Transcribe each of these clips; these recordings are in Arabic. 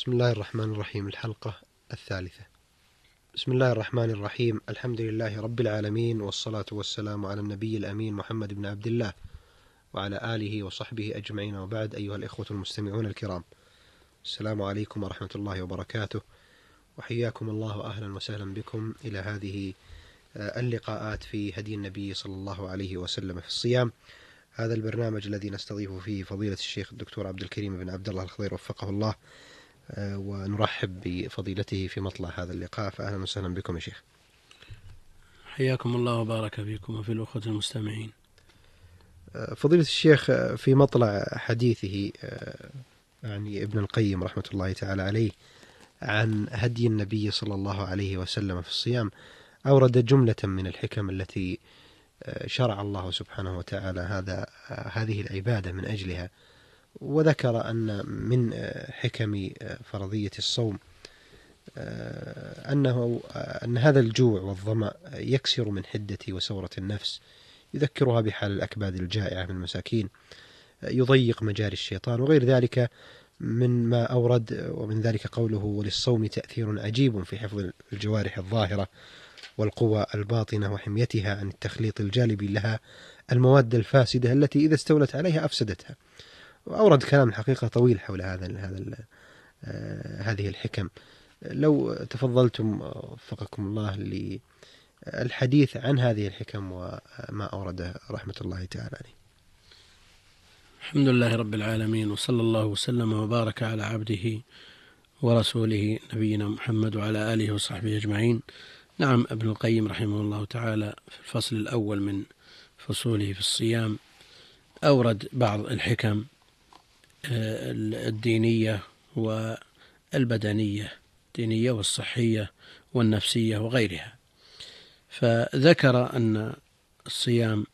بسم الله الرحمن الرحيم الحلقة الثالثة. بسم الله الرحمن الرحيم الحمد لله رب العالمين والصلاة والسلام على النبي الأمين محمد بن عبد الله وعلى آله وصحبه أجمعين. وبعد أيها الإخوة المستمعون الكرام السلام عليكم ورحمة الله وبركاته. وحياكم الله أهلا وسهلا بكم إلى هذه اللقاءات في هدي النبي صلى الله عليه وسلم في الصيام. هذا البرنامج الذي نستضيف فيه فضيلة الشيخ الدكتور عبد الكريم بن عبد الله الخضير وفقه الله. ونرحب بفضيلته في مطلع هذا اللقاء. فأهلا وسهلا بكم يا شيخ. حياكم الله وبارك فيكم وفي الأخوة المستمعين. فضيلة الشيخ في مطلع حديثه يعني ابن القيم رحمة الله تعالى عليه عن هدي النبي صلى الله عليه وسلم في الصيام أورد جملة من الحكم التي شرع الله سبحانه وتعالى هذا هذه العبادة من أجلها. وذكر أن من حكم فرضية الصوم أنه أن هذا الجوع والظمأ يكسر من حدة وسورة النفس يذكرها بحال الأكباد الجائعة من المساكين يضيق مجاري الشيطان وغير ذلك من ما أورد ومن ذلك قوله وللصوم تأثير عجيب في حفظ الجوارح الظاهرة والقوى الباطنة وحميتها عن التخليط الجالب لها المواد الفاسدة التي إذا استولت عليها أفسدتها. وأورد كلام الحقيقة طويل حول هذا هذا هذه الحكم. لو تفضلتم وفقكم الله للحديث عن هذه الحكم وما أورده رحمة الله تعالى عليه. الحمد لله رب العالمين وصلى الله وسلم وبارك على عبده ورسوله نبينا محمد وعلى آله وصحبه أجمعين. نعم ابن القيم رحمه الله تعالى في الفصل الأول من فصوله في الصيام أورد بعض الحكم. الدينية والبدنية الدينية والصحية والنفسية وغيرها. فذكر أن الصيام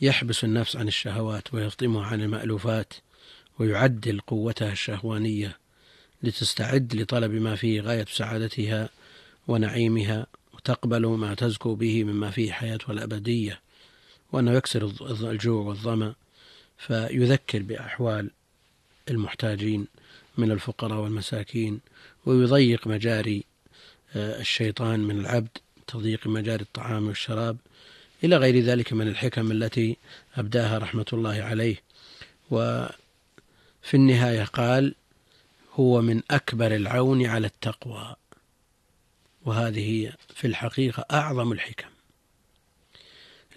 يحبس النفس عن الشهوات ويفطمها عن المألوفات ويعدل قوتها الشهوانية لتستعد لطلب ما فيه غاية سعادتها ونعيمها وتقبل ما تزكو به مما فيه حياتها الأبدية وأنه يكسر الجوع والظمأ فيذكر بأحوال المحتاجين من الفقراء والمساكين ويضيق مجاري الشيطان من العبد تضييق مجاري الطعام والشراب إلى غير ذلك من الحكم التي أبداها رحمة الله عليه. وفي النهاية قال هو من أكبر العون على التقوى وهذه في الحقيقة أعظم الحكم.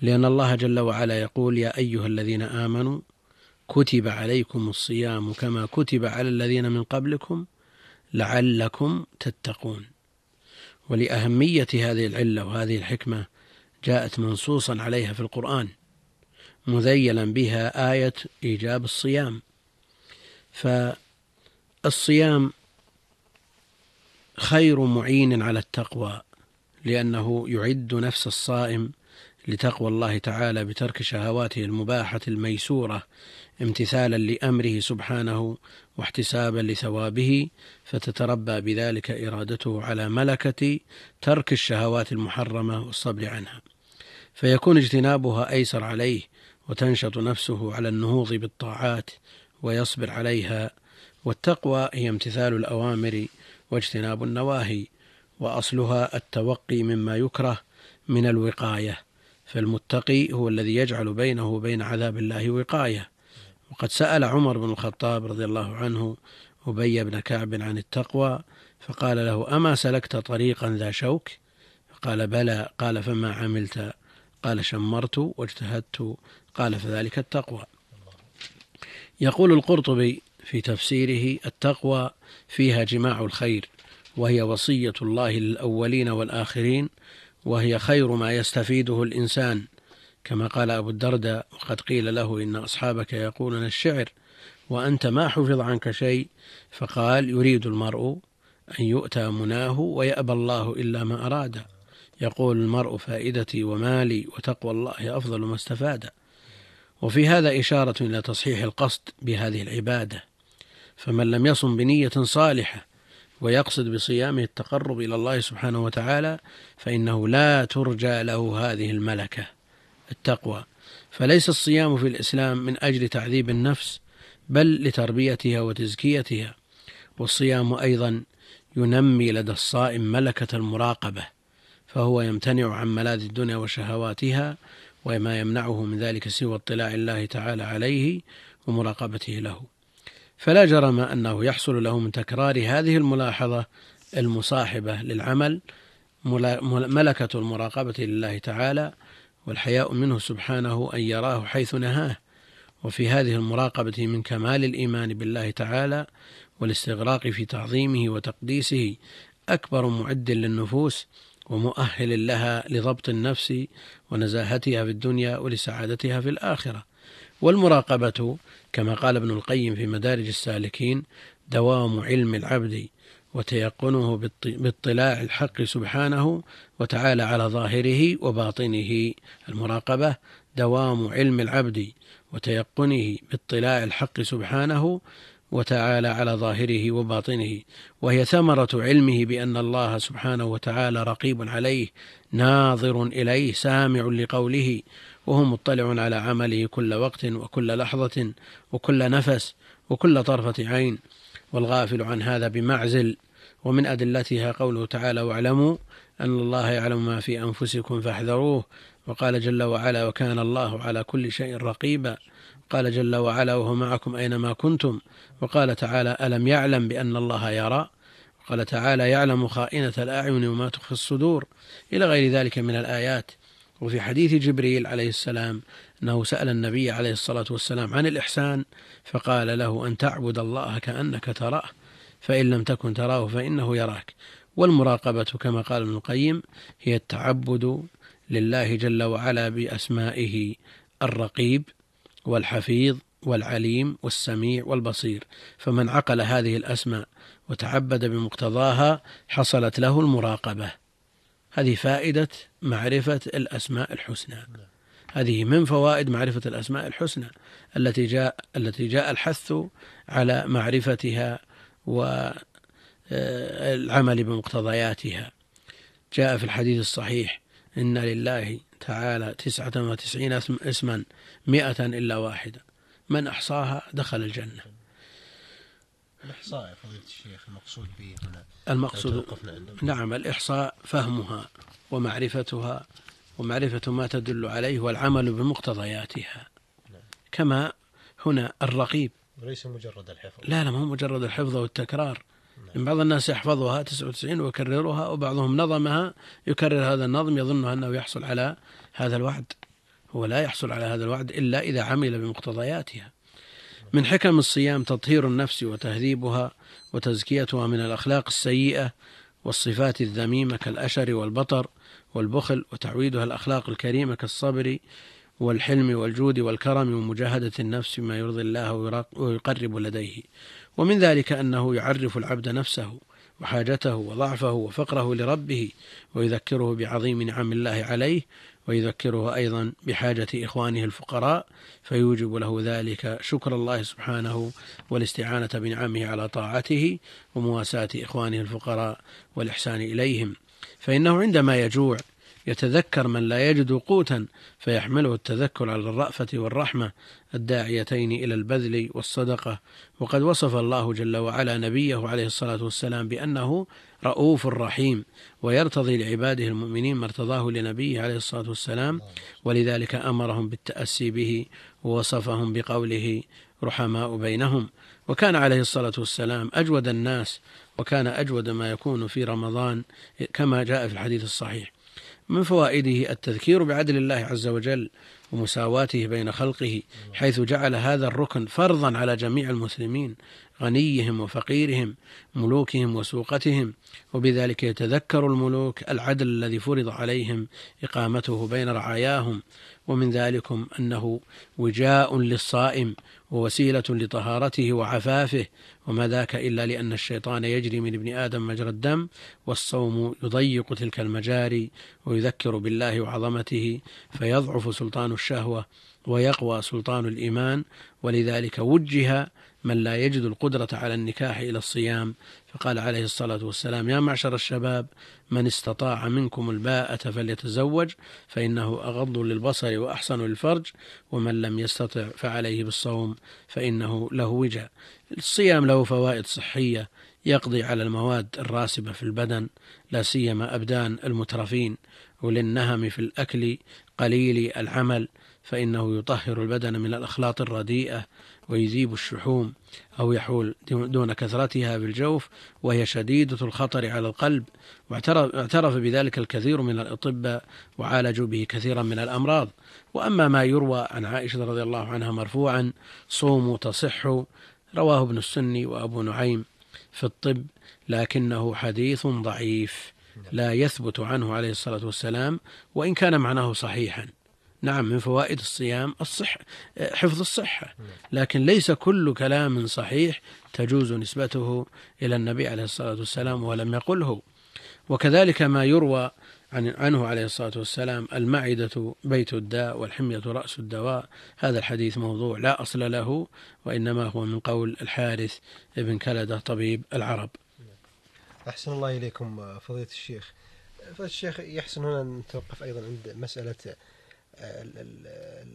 لأن الله جل وعلا يقول يا أيها الذين آمنوا كتب عليكم الصيام كما كتب على الذين من قبلكم لعلكم تتقون. ولأهمية هذه العلة وهذه الحكمة جاءت منصوصا عليها في القرآن مذيلا بها آية إيجاب الصيام. فالصيام خير معين على التقوى لأنه يعد نفس الصائم لتقوى الله تعالى بترك شهواته المباحة الميسورة امتثالا لأمره سبحانه واحتسابا لثوابه فتتربى بذلك إرادته على ملكة ترك الشهوات المحرمة والصبر عنها. فيكون اجتنابها أيسر عليه وتنشط نفسه على النهوض بالطاعات ويصبر عليها والتقوى هي امتثال الأوامر واجتناب النواهي وأصلها التوقي مما يكره من الوقاية. فالمتقي هو الذي يجعل بينه وبين عذاب الله وقاية. وقد سأل عمر بن الخطاب رضي الله عنه أبي بن كعب عن التقوى فقال له أما سلكت طريقا ذا شوك؟ فقال بلى. قال فما عملت؟ قال شمرت واجتهدت. قال فذلك التقوى. يقول القرطبي في تفسيره التقوى فيها جماع الخير وهي وصية الله للأولين والآخرين وهي خير ما يستفيده الإنسان. كما قال أبو الدرداء وقد قيل له إن أصحابك يقولون الشعر وأنت ما حفظ عنك شيء. فقال يريد المرء أن يؤتى مناه ويأبى الله إلا ما أراد. يقول المرء فائدتي ومالي وتقوى الله أفضل ما استفاد. وفي هذا إشارة إلى تصحيح القصد بهذه العبادة. فمن لم يصم بنية صالحة ويقصد بصيامه التقرب إلى الله سبحانه وتعالى فإنه لا ترجى له هذه الملكة التقوى. فليس الصيام في الإسلام من أجل تعذيب النفس بل لتربيتها وتزكيتها. والصيام أيضا ينمي لدى الصائم ملكة المراقبة فهو يمتنع عن ملاذ الدنيا وشهواتها وما يمنعه من ذلك سوى اطلاع الله تعالى عليه ومراقبته له. فلا جرم أنه يحصل له من تكرار هذه الملاحظة المصاحبة للعمل ملكة المراقبة لله تعالى والحياء منه سبحانه أن يراه حيث نهاه. وفي هذه المراقبة من كمال الإيمان بالله تعالى والاستغراق في تعظيمه وتقديسه أكبر معد للنفوس ومؤهل لها لضبط النفس ونزاهتها في الدنيا ولسعادتها في الآخرة. والمراقبة كما قال ابن القيم في مدارج السالكين دوام علم العبد وتيقنه باطلاع الحق سبحانه وتعالى على ظاهره وباطنه. المراقبة دوام علم العبد وتيقنه باطلاع الحق سبحانه وتعالى على ظاهره وباطنه. وهي ثمرة علمه بأن الله سبحانه وتعالى رقيب عليه ناظر إليه سامع لقوله وهو مطلع على عمله كل وقت وكل لحظة وكل نفس وكل طرفة عين والغافل عن هذا بمعزل. ومن أدلتها قوله تعالى واعلموا أن الله يعلم ما في أنفسكم فاحذروه وقال جل وعلا وكان الله على كل شيء رقيبا قال جل وعلا وهو معكم أينما كنتم وقال تعالى ألم يعلم بأن الله يرى وقال تعالى يعلم خائنة الأعين وما تخفي الصدور إلى غير ذلك من الآيات. وفي حديث جبريل عليه السلام أنه سأل النبي عليه الصلاة والسلام عن الإحسان فقال له أن تعبد الله كأنك تراه فإن لم تكن تراه فإنه يراك. والمراقبة كما قال ابن القيم هي التعبد لله جل وعلا بأسمائه الرقيب والحفيظ والعليم والسميع والبصير. فمن عقل هذه الأسماء وتعبد بمقتضاها حصلت له المراقبة. هذه فائدة معرفة الأسماء الحسنى. هذه من فوائد معرفة الأسماء الحسنى التي جاء التي جاء الحث على معرفتها والعمل بمقتضياتها. جاء في الحديث الصحيح إن لله تعالى تسعة وتسعين اسما مئة إلا واحدة من أحصاها دخل الجنة. الإحصاء يا فضيلة الشيخ المقصود به هنا. المقصود نعم الإحصاء فهمها ومعرفتها ومعرفة ما تدل عليه والعمل بمقتضياتها. نعم. كما هنا الرقيب. وليس مجرد الحفظ. لا لا ما هو مجرد الحفظ والتكرار نعم. بعض الناس يحفظها 99 ويكررها وبعضهم نظمها يكرر هذا النظم يظن أنه يحصل على هذا الوعد. هو لا يحصل على هذا الوعد إلا إذا عمل بمقتضياتها. من حكم الصيام تطهير النفس وتهذيبها وتزكيتها من الأخلاق السيئة والصفات الذميمة كالأشر والبطر والبخل وتعويدها الأخلاق الكريمة كالصبر والحلم والجود والكرم ومجاهدة النفس بما يرضي الله ويقرب لديه. ومن ذلك أنه يعرف العبد نفسه وحاجته وضعفه وفقره لربه ويذكره بعظيم نعم الله عليه ويذكره أيضا بحاجة إخوانه الفقراء فيوجب له ذلك شكر الله سبحانه والاستعانة بنعمه على طاعته ومواساة إخوانه الفقراء والإحسان إليهم. فإنه عندما يجوع يتذكر من لا يجد قوتا فيحمله التذكر على الرأفة والرحمة الداعيتين إلى البذل والصدقة. وقد وصف الله جل وعلا نبيه عليه الصلاة والسلام بأنه رؤوف رحيم ويرتضي لعباده المؤمنين ما ارتضاه لنبيه عليه الصلاة والسلام. ولذلك أمرهم بالتأسي به ووصفهم بقوله رحماء بينهم. وكان عليه الصلاة والسلام أجود الناس وكان أجود ما يكون في رمضان كما جاء في الحديث الصحيح. من فوائده التذكير بعدل الله عز وجل ومساواته بين خلقه حيث جعل هذا الركن فرضا على جميع المسلمين غنيهم وفقيرهم ملوكهم وسوقتهم وبذلك يتذكر الملوك العدل الذي فرض عليهم إقامته بين رعاياهم. ومن ذلكم أنه وجاء للصائم ووسيلة لطهارته وعفافه وما ذاك إلا لأن الشيطان يجري من ابن آدم مجرى الدم والصوم يضيق تلك المجاري ويذكر بالله وعظمته فيضعف سلطان الشهوة ويقوى سلطان الإيمان ولذلك وجه من لا يجد القدرة على النكاح إلى الصيام. فقال عليه الصلاة والسلام يا معشر الشباب من استطاع منكم الباءة فليتزوج فإنه أغض للبصر وأحسن للفرج ومن لم يستطع فعليه بالصوم فإنه له وجاء الصيام له فوائد صحية يقضي على المواد الراسبة في البدن لا سيما أبدان المترفين وللنهم في الأكل قليل العمل فإنه يطهر البدن من الأخلاط الرديئة ويذيب الشحوم أو يحول دون كثرتها بالجوف وهي شديدة الخطر على القلب. واعترف بذلك الكثير من الأطباء وعالجوا به كثيرا من الأمراض. وأما ما يروى عن عائشة رضي الله عنها مرفوعا صوموا تصحوا. رواه ابن السني وأبو نعيم في الطب لكنه حديث ضعيف لا يثبت عنه عليه الصلاة والسلام وإن كان معناه صحيحا. نعم من فوائد الصيام الصحة حفظ الصحة. لكن ليس كل كلام صحيح تجوز نسبته إلى النبي عليه الصلاة والسلام ولم يقله. وكذلك ما يروى عن عنه عليه الصلاة والسلام المعدة بيت الداء والحمية رأس الدواء. هذا الحديث موضوع لا أصل له وإنما هو من قول الحارث بن كلدة طبيب العرب. أحسن الله إليكم فضيلة الشيخ. فضيلة الشيخ يحسن هنا أن نتوقف أيضا عند مسألة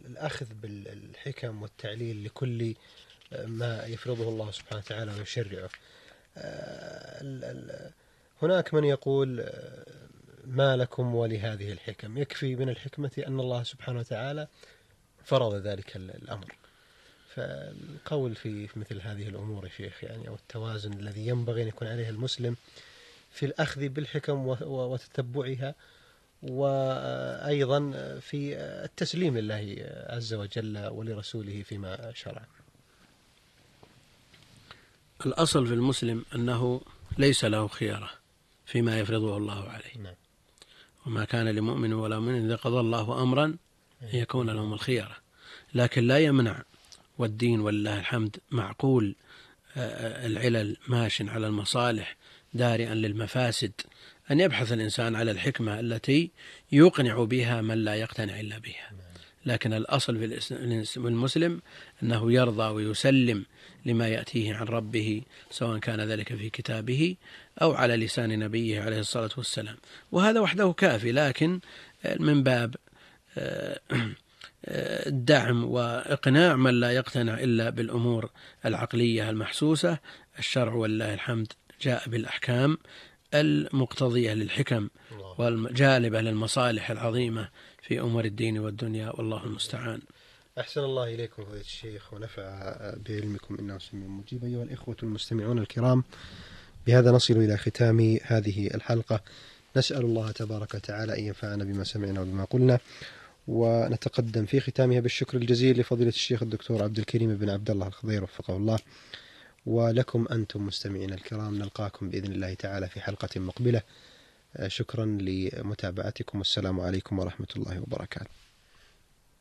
الأخذ بالحكم والتعليل لكل ما يفرضه الله سبحانه وتعالى ويشرعه. هناك من يقول ما لكم ولهذه الحكم. يكفي من الحكمة أن الله سبحانه وتعالى فرض ذلك الأمر. فالقول في مثل هذه الأمور يا شيخ يعني أو التوازن الذي ينبغي أن يكون عليه المسلم في الأخذ بالحكم وتتبعها وأيضا في التسليم لله عز وجل ولرسوله فيما شرع. الأصل في المسلم أنه ليس له خيارة فيما يفرضه الله عليه. نعم. وما كان لمؤمن ولا مؤمن إذا قضى الله أمرا أن يكون لهم الخيارة. لكن لا يمنع والدين ولله الحمد معقول العلل ماش على المصالح دارئا للمفاسد أن يبحث الإنسان على الحكمة التي يقنع بها من لا يقتنع إلا بها. لكن الأصل في المسلم أنه يرضى ويسلم لما يأتيه عن ربه سواء كان ذلك في كتابه أو على لسان نبيه عليه الصلاة والسلام. وهذا وحده كافي لكن من باب الدعم وإقناع من لا يقتنع إلا بالأمور العقلية المحسوسة الشرع ولله الحمد جاء بالأحكام. المقتضية للحكم والجالبة للمصالح العظيمة في أمور الدين والدنيا والله المستعان. أحسن الله إليكم فضيلة الشيخ ونفع بعلمكم إنه سميع مجيب. أيها الإخوة المستمعون الكرام بهذا نصل إلى ختام هذه الحلقة. نسأل الله تبارك وتعالى أن ينفعنا بما سمعنا وبما قلنا ونتقدم في ختامها بالشكر الجزيل لفضيلة الشيخ الدكتور عبد الكريم بن عبد الله الخضير وفقه الله. ولكم أنتم مستمعين الكرام نلقاكم بإذن الله تعالى في حلقة مقبلة. شكرا لمتابعتكم والسلام عليكم ورحمة الله وبركاته.